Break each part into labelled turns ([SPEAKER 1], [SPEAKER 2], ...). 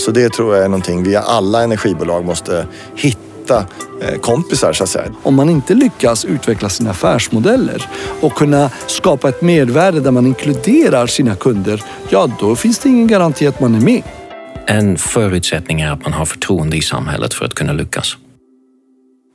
[SPEAKER 1] Så det tror jag är någonting vi alla energibolag måste hitta eh, kompisar så att säga.
[SPEAKER 2] Om man inte lyckas utveckla sina affärsmodeller och kunna skapa ett mervärde där man inkluderar sina kunder, ja då finns det ingen garanti att man är med.
[SPEAKER 3] En förutsättning är att man har förtroende i samhället för att kunna lyckas.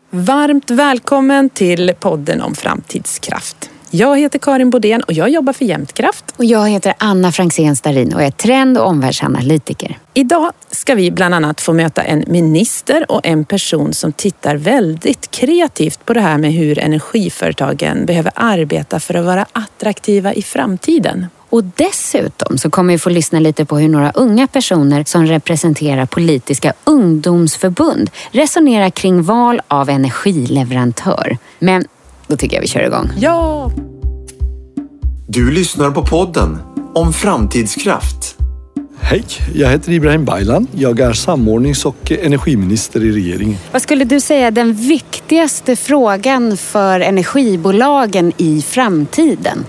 [SPEAKER 4] Varmt välkommen till podden om framtidskraft. Jag heter Karin Bodén och jag jobbar för Jämtkraft.
[SPEAKER 5] Och jag heter Anna Fransén Starin och är trend och omvärldsanalytiker.
[SPEAKER 4] Idag ska vi bland annat få möta en minister och en person som tittar väldigt kreativt på det här med hur energiföretagen behöver arbeta för att vara attraktiva i framtiden.
[SPEAKER 5] Och dessutom så kommer vi få lyssna lite på hur några unga personer som representerar politiska ungdomsförbund resonerar kring val av energileverantör. Men då tycker jag vi kör igång.
[SPEAKER 4] Ja!
[SPEAKER 6] Du lyssnar på podden om framtidskraft.
[SPEAKER 2] Hej, jag heter Ibrahim Baylan. Jag är samordnings och energiminister i regeringen.
[SPEAKER 5] Vad skulle du säga är den viktigaste frågan för energibolagen i framtiden?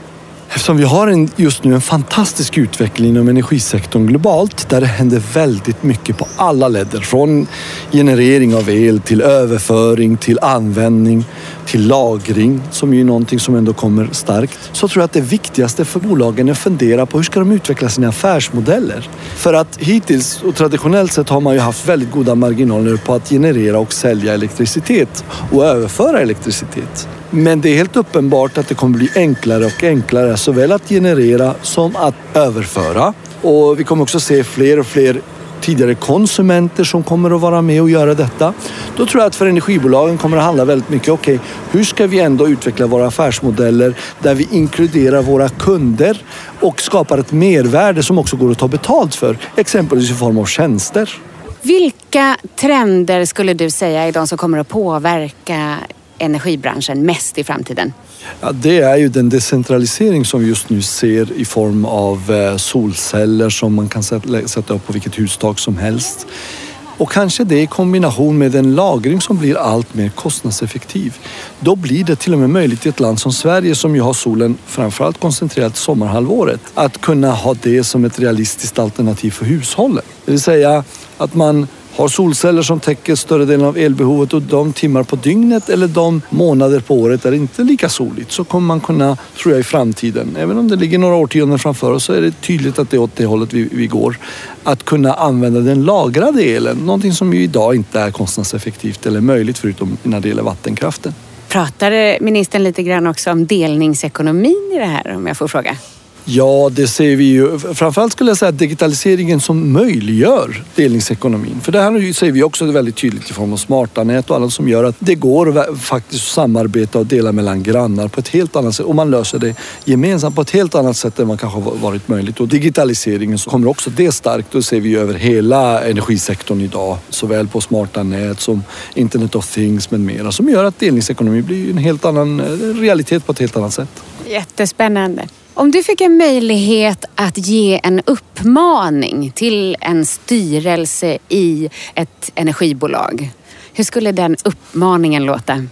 [SPEAKER 2] Eftersom vi har en, just nu en fantastisk utveckling inom energisektorn globalt där det händer väldigt mycket på alla ledder. Från generering av el till överföring, till användning, till lagring som ju är någonting som ändå kommer starkt. Så tror jag att det viktigaste för bolagen är att fundera på hur ska de utveckla sina affärsmodeller? För att hittills och traditionellt sett har man ju haft väldigt goda marginaler på att generera och sälja elektricitet och överföra elektricitet. Men det är helt uppenbart att det kommer bli enklare och enklare såväl att generera som att överföra. Och vi kommer också se fler och fler tidigare konsumenter som kommer att vara med och göra detta. Då tror jag att för energibolagen kommer det handla väldigt mycket, okej, okay, hur ska vi ändå utveckla våra affärsmodeller där vi inkluderar våra kunder och skapar ett mervärde som också går att ta betalt för, exempelvis i form av tjänster.
[SPEAKER 5] Vilka trender skulle du säga är de som kommer att påverka energibranschen mest i framtiden?
[SPEAKER 2] Ja, det är ju den decentralisering som vi just nu ser i form av eh, solceller som man kan sätta upp på vilket hustak som helst. Och kanske det i kombination med en lagring som blir allt mer kostnadseffektiv. Då blir det till och med möjligt i ett land som Sverige som ju har solen framförallt koncentrerat sommarhalvåret att kunna ha det som ett realistiskt alternativ för hushållen. Det vill säga att man har solceller som täcker större delen av elbehovet och de timmar på dygnet eller de månader på året där det inte är lika soligt så kommer man kunna, tror jag i framtiden, även om det ligger några årtionden framför oss så är det tydligt att det är åt det hållet vi, vi går. Att kunna använda den lagrade elen, någonting som ju idag inte är kostnadseffektivt eller möjligt förutom när det gäller vattenkraften.
[SPEAKER 5] Pratade ministern lite grann också om delningsekonomin i det här om jag får fråga?
[SPEAKER 2] Ja, det ser vi ju. Framförallt skulle jag säga digitaliseringen som möjliggör delningsekonomin. För det här ser vi också väldigt tydligt i form av smarta nät och annat som gör att det går faktiskt att samarbeta och dela mellan grannar på ett helt annat sätt och man löser det gemensamt på ett helt annat sätt än vad kanske har varit möjligt. Och digitaliseringen så kommer också det starkt och det ser vi över hela energisektorn idag. Såväl på smarta nät som Internet of Things med mera som gör att delningsekonomi blir en helt annan eh, realitet på ett helt annat sätt.
[SPEAKER 5] Jättespännande. Om du fick en möjlighet att ge en uppmaning till en styrelse i ett energibolag, hur skulle den uppmaningen låta?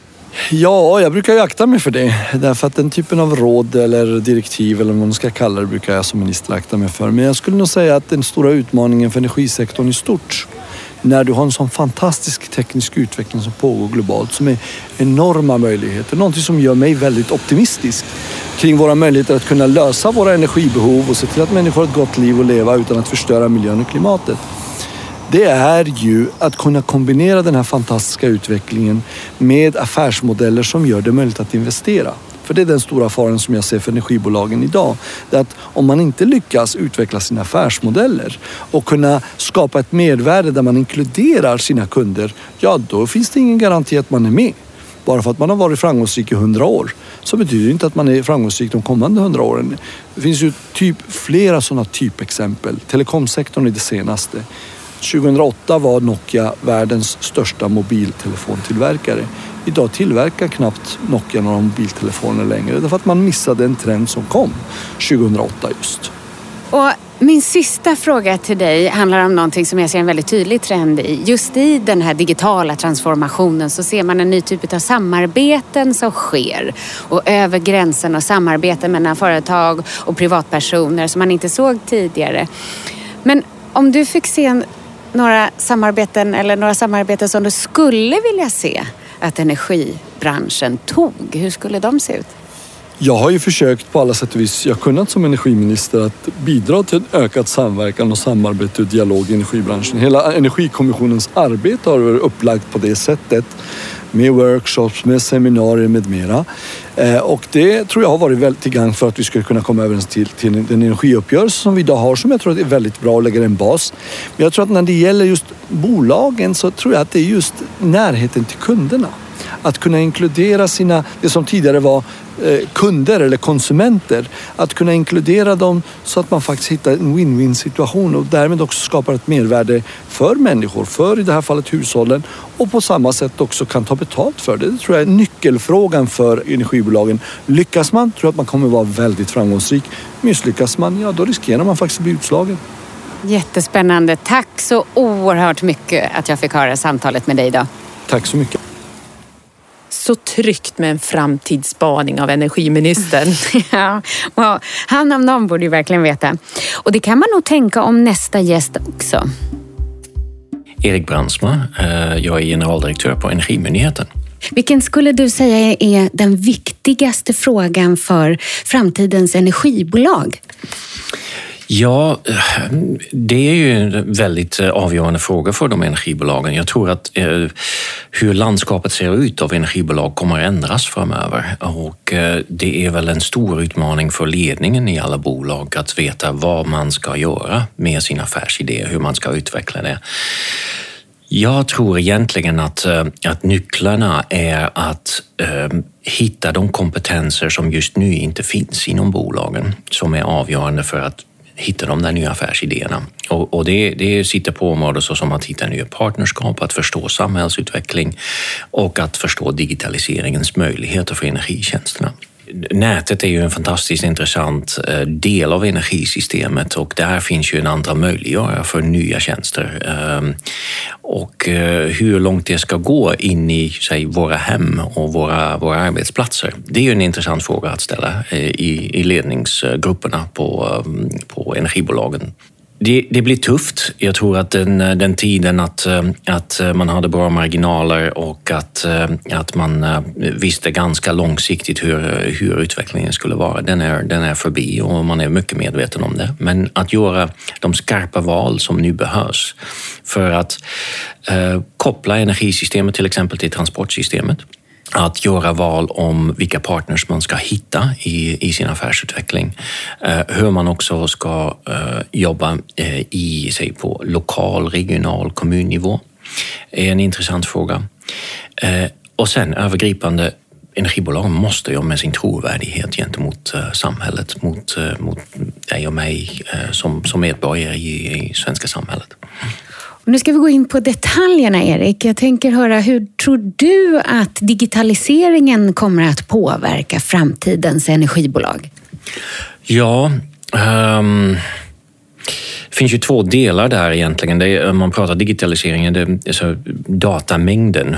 [SPEAKER 2] Ja, jag brukar ju akta mig för det. Därför att den typen av råd eller direktiv eller vad man ska kalla det brukar jag som minister akta mig för. Men jag skulle nog säga att den stora utmaningen för energisektorn i stort när du har en sån fantastisk teknisk utveckling som pågår globalt som är enorma möjligheter. Någonting som gör mig väldigt optimistisk kring våra möjligheter att kunna lösa våra energibehov och se till att människor har ett gott liv att leva utan att förstöra miljön och klimatet. Det är ju att kunna kombinera den här fantastiska utvecklingen med affärsmodeller som gör det möjligt att investera. För det är den stora faran som jag ser för energibolagen idag. Det är att om man inte lyckas utveckla sina affärsmodeller och kunna skapa ett mervärde där man inkluderar sina kunder, ja då finns det ingen garanti att man är med. Bara för att man har varit framgångsrik i hundra år så betyder det inte att man är framgångsrik de kommande hundra åren. Det finns ju typ flera sådana typexempel. Telekomsektorn är det senaste. 2008 var Nokia världens största mobiltelefontillverkare. Idag tillverkar knappt Nokia några mobiltelefoner längre därför att man missade en trend som kom 2008 just.
[SPEAKER 5] Och min sista fråga till dig handlar om någonting som jag ser en väldigt tydlig trend i. Just i den här digitala transformationen så ser man en ny typ av samarbeten som sker. Och över gränsen och samarbeten mellan företag och privatpersoner som man inte såg tidigare. Men om du fick se några samarbeten eller några samarbeten som du skulle vilja se att energibranschen tog? Hur skulle de se ut?
[SPEAKER 2] Jag har ju försökt på alla sätt och vis jag kunnat som energiminister att bidra till en ökad samverkan och samarbete och dialog i energibranschen. Hela Energikommissionens arbete har varit upplagt på det sättet med workshops, med seminarier med mera. Eh, och det tror jag har varit väldigt till gagn för att vi skulle kunna komma överens till, till den energiuppgörelse som vi idag har som jag tror är väldigt bra och lägger en bas. Men jag tror att när det gäller just bolagen så tror jag att det är just närheten till kunderna. Att kunna inkludera sina, det som tidigare var eh, kunder eller konsumenter. Att kunna inkludera dem så att man faktiskt hittar en win-win situation och därmed också skapar ett mervärde för människor, för i det här fallet hushållen och på samma sätt också kan ta betalt för det. Det tror jag är nyckelfrågan för energibolagen. Lyckas man tror jag att man kommer vara väldigt framgångsrik. Misslyckas man, ja då riskerar man faktiskt att bli utslagen.
[SPEAKER 5] Jättespännande. Tack så oerhört mycket att jag fick höra samtalet med dig idag.
[SPEAKER 2] Tack så mycket.
[SPEAKER 4] Så tryggt med en framtidsspaning av energiministern.
[SPEAKER 5] ja, wow. han om någon borde ju verkligen veta. Och det kan man nog tänka om nästa gäst också.
[SPEAKER 3] Erik Brandsma, eh, jag är generaldirektör på Energimyndigheten.
[SPEAKER 5] Vilken skulle du säga är den viktigaste frågan för framtidens energibolag?
[SPEAKER 3] Ja, det är ju en väldigt eh, avgörande fråga för de energibolagen. Jag tror att eh, hur landskapet ser ut av energibolag kommer att ändras framöver och eh, det är väl en stor utmaning för ledningen i alla bolag att veta vad man ska göra med sin affärsidé, hur man ska utveckla det. Jag tror egentligen att, att nycklarna är att eh, hitta de kompetenser som just nu inte finns inom bolagen som är avgörande för att hitta de där nya affärsidéerna. Och, och det, det sitter på områden som att hitta nya partnerskap, att förstå samhällsutveckling och att förstå digitaliseringens möjligheter för energitjänsterna. Nätet är ju en fantastiskt intressant eh, del av energisystemet och där finns ju en antal möjliggörare för nya tjänster. Ehm, och eh, hur långt det ska gå in i säg, våra hem och våra, våra arbetsplatser, det är ju en intressant fråga att ställa eh, i, i ledningsgrupperna på, ehm, på energibolagen det, det, blir tufft. Jag tror att den, eh, den tiden att, eh, att eh, man hade bra marginaler och att, att man visste ganska långsiktigt hur, hur utvecklingen skulle vara, den är, den är förbi och man är mycket medveten om det. Men att göra de skarpa val som nu behövs för att eh, koppla energisystemet till exempel till transportsystemet att göra val om vilka partners man ska hitta i, i sin affärsutveckling. Eh, hur man också ska eh, jobba eh, i, sig på lokal, regional, kommunnivå är en intressant fråga. Eh, och sen övergripande energibolag måste jobba med sin trovärdighet gentemot eh, samhället, mot, eh, mot dig och mig som, som medborgare i, i svenska samhället.
[SPEAKER 5] Och nu ska vi gå in på detaljerna, Erik. Jag tänker höra, hur tror du att digitaliseringen kommer att påverka framtidens energibolag?
[SPEAKER 3] Ja, um... Det finns ju två delar där egentligen. Det är, om man pratar digitaliseringen, det är så datamängden,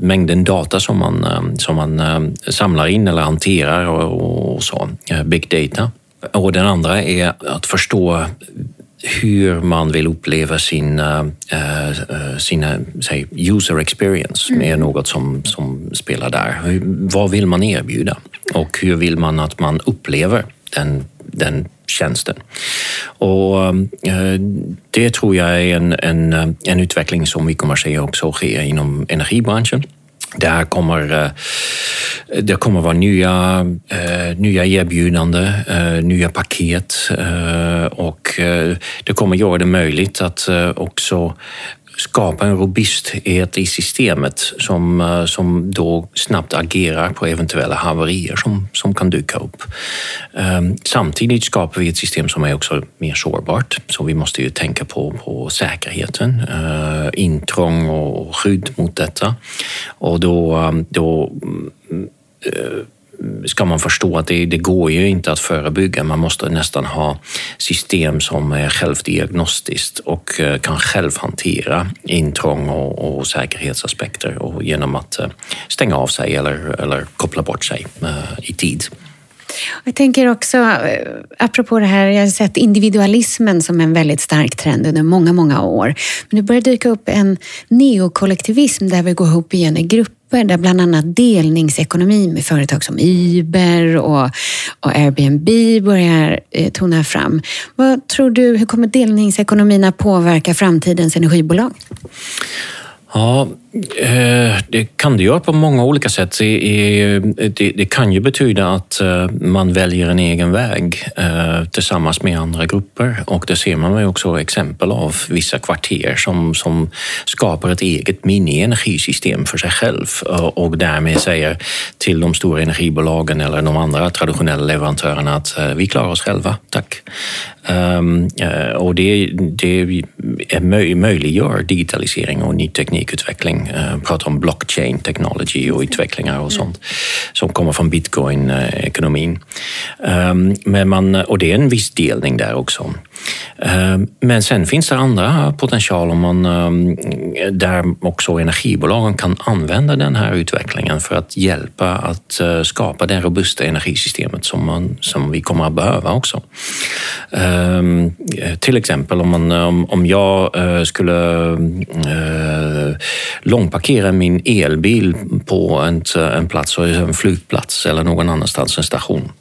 [SPEAKER 3] mängden data som man, ehm, som man ehm, samlar in eller hanterar och, och så, eh, big data. Och den andra är att förstå hur man vill uppleva sin, uh, sina säg, user experience mm. är något som, som spelar där. Hur, vad vill man erbjuda och hur vill man att man upplever den, den tjänsten? Och, uh, det tror jag är en, en, en utveckling som vi kommer se också ske inom energibranschen. Där kommer, det kommer vara nya, eh, nya erbjudanden, eh, nya paket eh, och det kommer göra det möjligt att också skapa en robusthet i systemet som, eh, som då snabbt agerar på eventuella haverier som, som kan dyka upp. Ehm, samtidigt skapar vi ett system som är också mer sårbart, så vi måste ju tänka på, på säkerheten, eh, intrång och skydd mot detta. Och då, då mm, Eh, ska man förstå att det, det, går ju inte att förebygga. Man måste nästan ha system som är självdiagnostiskt och eh, kan själv hantera intrång och, och säkerhetsaspekter och genom att eh, stänga av sig eller, eller koppla bort sig i tid.
[SPEAKER 5] Jag tänker också, apropå det här, jag har sett individualismen som en väldigt stark trend under många, många år. Men det börjar dyka upp en neokollektivism där vi går ihop igen i grupper där bland annat delningsekonomi med företag som Uber och, och Airbnb börjar eh, tona fram. Vad tror du, hur kommer delningsekonomin att påverka framtidens energibolag?
[SPEAKER 3] Ja, eh, det kan det göra på många olika sätt. Det, kan ju betyda att eh, man väljer en egen väg eh, tillsammans med andra grupper och det ser man ju också exempel av vissa kvarter som, som skapar ett eget mini-energisystem för sig själv eh, och därmed säger till de stora energibolagen eller de andra traditionella leverantörerna att vi klarar oss själva, tack. Ehm, och det, det möjliggör digitalisering och ny teknikutveckling. Uh, pratar om blockchain technology och utvecklingar och sånt som kommer från bitcoin-ekonomin. Ehm, men man, och det är en viss delning där också. Ehm, men sen finns det andra potential om man, ehm, där också energibolagen kan använda den här utvecklingen för att hjälpa att eh, skapa det robusta energisystemet som, man, som vi kommer att behöva också. Eh, till exempel om, man, om, jag eh, skulle långparkera min elbil på en, en plats, en flygplats eller någon annanstans, en station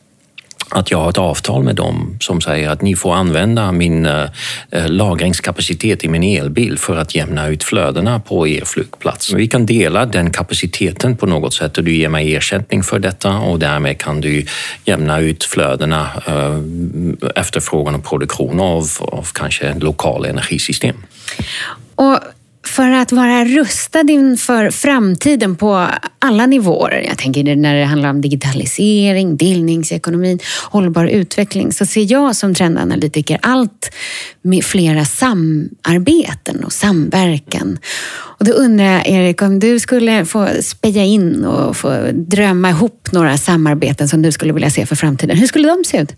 [SPEAKER 3] att jag har ett avtal med dem som säger att ni får använda min eh, eh, lagringskapacitet i min elbil för att jämna ut flödena på er flygplats. Vi kan dela den kapaciteten på något sätt och du ger mig ersättning för detta och därmed kan du jämna ut flödena, eh, efterfrågan och produktion av, av kanske lokala energisystem.
[SPEAKER 5] Och för att vara rustad inför framtiden på alla nivåer. Jag tänker när det handlar om digitalisering, delningsekonomin, hållbar utveckling så ser jag som trendanalytiker allt med flera samarbeten och samverkan. Och då undrar jag, Erik, om du skulle få speja in och få drömma ihop några samarbeten som du skulle vilja se för framtiden. Hur skulle de se ut?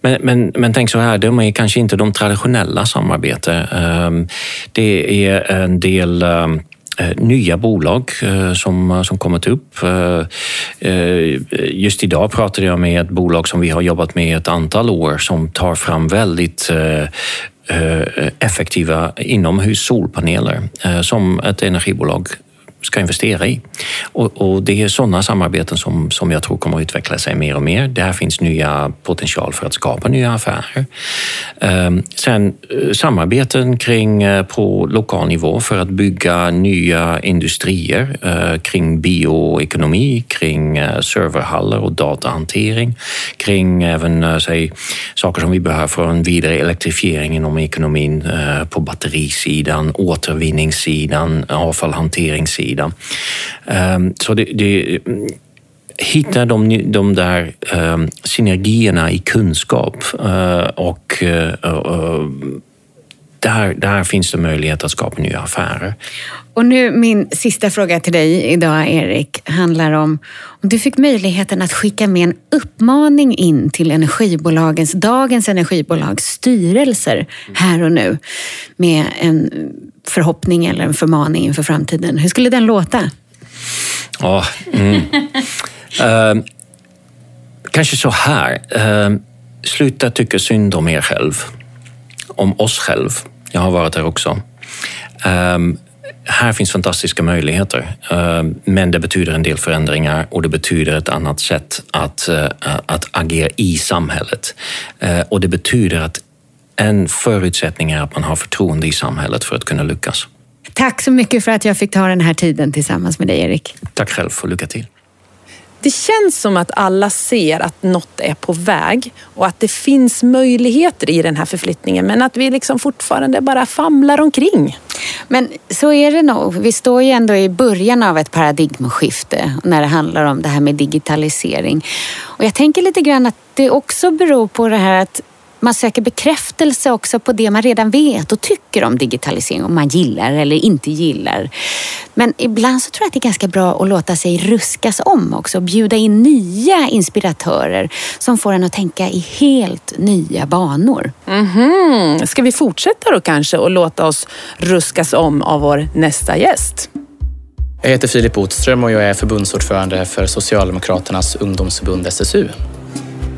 [SPEAKER 3] Men, men, men tänk så här, de är kanske inte de traditionella samarbeten. Ehm, det är en del ehm, eh, nya bolag eh, som, som kommit upp. Eh, just idag pratade jag med ett bolag som vi har jobbat med ett antal år som tar fram väldigt effektiva inomhus solpaneler som ett energibolag ska investera i. Och, och, det är sådana samarbeten som, som jag tror kommer att utveckla sig mer och mer. Där finns nya potential för att skapa nya affärer. Ehm, sen eh, samarbeten kring eh, på lokal nivå för att bygga nya industrier eh, kring bioekonomi, kring serverhallar och datahantering, kring även säg, saker som vi behöver för en vidare elektrifiering inom ekonomin på batterisidan, återvinningssidan, avfallshanteringssidan sida. Ehm, så det, det hitta de, de där ehm, synergierna i kunskap uh, och uh, där, där finns det möjlighet att skapa nya affärer.
[SPEAKER 5] Och nu min sista fråga till dig idag, Erik, handlar om om du fick möjligheten att skicka med en uppmaning in till energibolagens, dagens energibolags styrelser här och nu med en förhoppning eller en förmaning inför framtiden. Hur skulle den låta?
[SPEAKER 3] Ja, mm. uh, kanske så här. Uh, sluta tycka synd om er själv. Om oss själv. Jag har varit där också. Um, här finns fantastiska möjligheter, men det betyder en del förändringar och det betyder ett annat sätt att, att agera i samhället. Och det betyder att en förutsättning är att man har förtroende i samhället för att kunna lyckas.
[SPEAKER 5] Tack så mycket för att jag fick ta den här tiden tillsammans med dig, Erik.
[SPEAKER 3] Tack själv och lycka till.
[SPEAKER 4] Det känns som att alla ser att något är på väg och att det finns möjligheter i den här förflyttningen men att vi liksom fortfarande bara famlar omkring.
[SPEAKER 5] Men så är det nog. Vi står ju ändå i början av ett paradigmskifte när det handlar om det här med digitalisering. Och jag tänker lite grann att det också beror på det här att man söker bekräftelse också på det man redan vet och tycker om digitalisering, om man gillar eller inte gillar. Men ibland så tror jag att det är ganska bra att låta sig ruskas om också, bjuda in nya inspiratörer som får en att tänka i helt nya banor.
[SPEAKER 4] Mm -hmm. Ska vi fortsätta då kanske och låta oss ruskas om av vår nästa gäst?
[SPEAKER 7] Jag heter Filip Botström och jag är förbundsordförande för Socialdemokraternas ungdomsförbund SSU.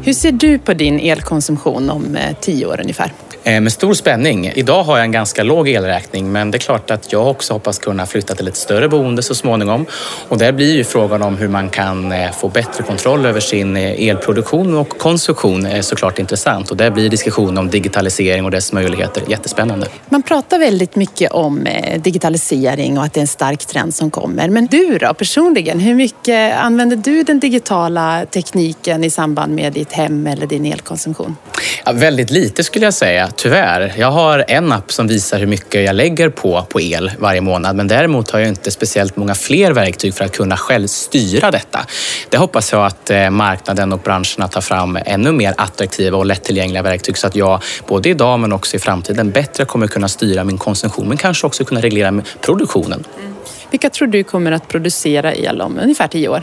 [SPEAKER 4] Hur ser du på din elkonsumtion om eh, tio år ungefär?
[SPEAKER 7] Eh, med stor spänning. Idag har jag en ganska låg elräkning men det är klart att jag också hoppas kunna flytta till ett större boende så småningom. Och där blir ju frågan om hur man kan eh, få bättre kontroll över sin eh, elproduktion och konsumtion såklart intressant. Och där blir diskussion om digitalisering och dess möjligheter jättespännande.
[SPEAKER 4] Man pratar väldigt mycket om digitalisering och att det är en stark trend som kommer. Men du då personligen, hur mycket använder du den digitala tekniken i samband med ditt hem eller din elkonsumtion?
[SPEAKER 7] Ja, väldigt lite skulle jag säga tyvärr. Jag har en app som visar hur mycket jag lägger på, på el varje månad men däremot har jag inte speciellt många fler verktyg för att kunna själv styra detta. Det hoppas jag att eh, marknaden och branscherna tar fram ännu mer attraktiva och lättillgängliga verktyg så att jag både idag men också i framtiden bättre kommer kunna styra min konsumtion men kanske också kunna reglera produktionen. Mm.
[SPEAKER 4] Vilka tror du kommer att producera el om ungefär tio år?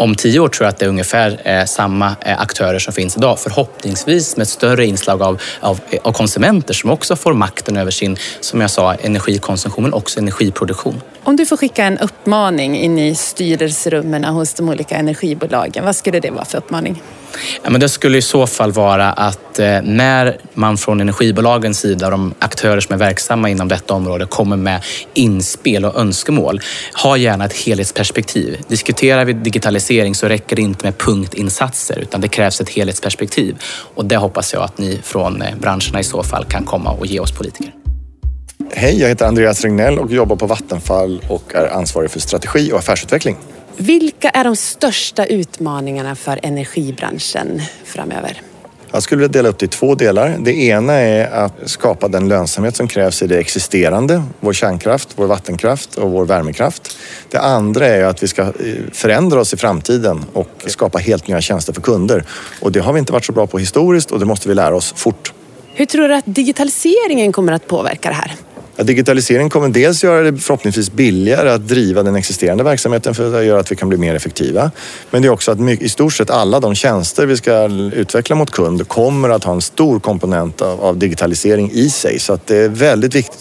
[SPEAKER 7] Om tio år tror jag att det är ungefär eh, samma eh, aktörer som finns idag. Förhoppningsvis med ett större inslag av, av, av, konsumenter som också får makten över sin, som jag sa, energikonsumtion men också energiproduktion.
[SPEAKER 4] Om du får skicka en uppmaning in i styrelserummen hos de olika energibolagen, vad skulle det vara för uppmaning?
[SPEAKER 7] Ja, men det skulle i så fall vara att eh, när man från energibolagens sida, de aktörer som är verksamma inom detta område, kommer med inspel och önskemål, ha gärna ett helhetsperspektiv. Diskuterar vi digitalisering så räcker det inte med punktinsatser utan det krävs ett helhetsperspektiv. Och det hoppas jag att ni från eh, branscherna i så fall kan komma och ge oss politiker.
[SPEAKER 1] Hej, jag heter Andreas Regnell och jobbar på Vattenfall och är ansvarig för strategi och affärsutveckling.
[SPEAKER 4] Vilka är de största utmaningarna för energibranschen framöver?
[SPEAKER 1] Jag skulle vilja dela upp det i två delar. Det ena är att skapa den lönsamhet som krävs i det existerande, vår kärnkraft, vår vattenkraft och vår värmekraft. Det andra är att vi ska eh, förändra oss i framtiden och skapa helt nya tjänster för kunder. Och det har vi inte varit så bra på historiskt och det måste vi lära oss fort.
[SPEAKER 4] Hur tror du att digitaliseringen kommer att påverka det här?
[SPEAKER 1] Att digitalisering kommer dels göra det förhoppningsvis billigare att driva den existerande verksamheten för att göra att vi kan bli mer effektiva. Men det är också att i stort sett alla de tjänster vi ska utveckla mot kund kommer att ha en stor komponent av, av digitalisering i sig. Så att det är väldigt viktigt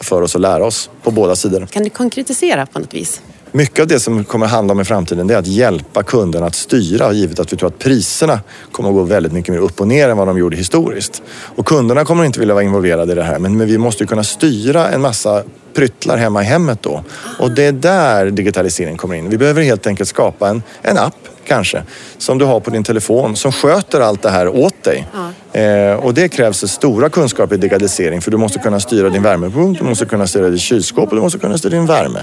[SPEAKER 1] för oss att lära oss på båda sidor.
[SPEAKER 4] Kan du konkretisera på något vis?
[SPEAKER 1] Mycket av det som kommer att handla om i framtiden det är att hjälpa kunderna att styra givet att vi tror att priserna kommer att gå väldigt mycket mer upp och ner än vad de gjorde historiskt. Och kunderna kommer inte vilja vara involverade i det här men, vi måste kunna styra en massa pryttlar hemma i hemmet då. Och det är där digitaliseringen kommer in. Vi behöver helt enkelt skapa en, en app kanske, som du har på din telefon som sköter allt det här åt dig. Ja. Eh, och det krävs stora kunskaper i digitalisering för du måste kunna styra din värmepump, du måste kunna styra ditt kylskåp och du måste kunna styra din värme.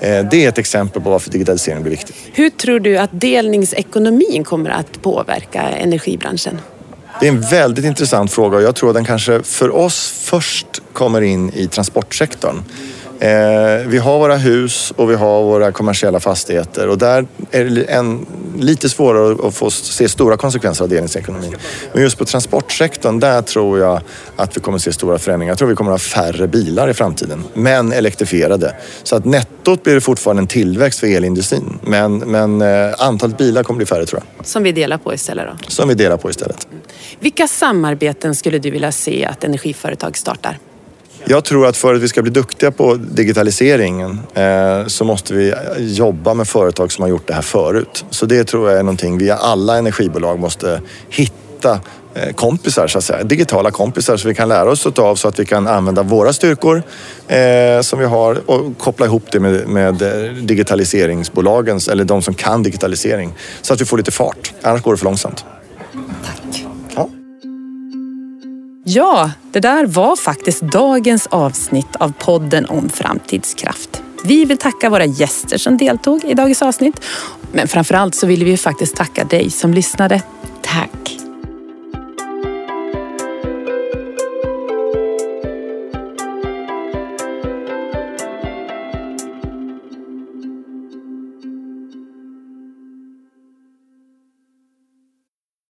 [SPEAKER 1] Eh, det är ett exempel på varför digitalisering blir viktigt.
[SPEAKER 4] Hur tror du att delningsekonomin kommer att påverka energibranschen?
[SPEAKER 1] Det är en väldigt intressant fråga och jag tror att den kanske för oss först kommer in i transportsektorn. Eh, vi har våra hus och vi har våra kommersiella fastigheter och där är det en, lite svårare att få se stora konsekvenser av delningsekonomin. Men just på transportsektorn, där tror jag att vi kommer se stora förändringar. Jag tror vi kommer att ha färre bilar i framtiden, men elektrifierade. Så att nettot blir det fortfarande en tillväxt för elindustrin. Men, men eh, antalet bilar kommer bli färre tror jag.
[SPEAKER 4] Som vi delar på istället då?
[SPEAKER 1] Som vi delar på istället.
[SPEAKER 4] Vilka samarbeten skulle du vilja se att energiföretag startar?
[SPEAKER 1] Jag tror att för att vi ska bli duktiga på digitaliseringen eh, så måste vi jobba med företag som har gjort det här förut. Så det tror jag är någonting vi alla energibolag måste hitta eh, kompisar, så att säga. digitala kompisar som vi kan lära oss av så att vi kan använda våra styrkor eh, som vi har och koppla ihop det med, med digitaliseringsbolagens, eller de som kan digitalisering. Så att vi får lite fart, annars går det för långsamt.
[SPEAKER 4] Ja, det där var faktiskt dagens avsnitt av podden om framtidskraft. Vi vill tacka våra gäster som deltog i dagens avsnitt. Men framförallt så vill vi faktiskt tacka dig som lyssnade. Tack!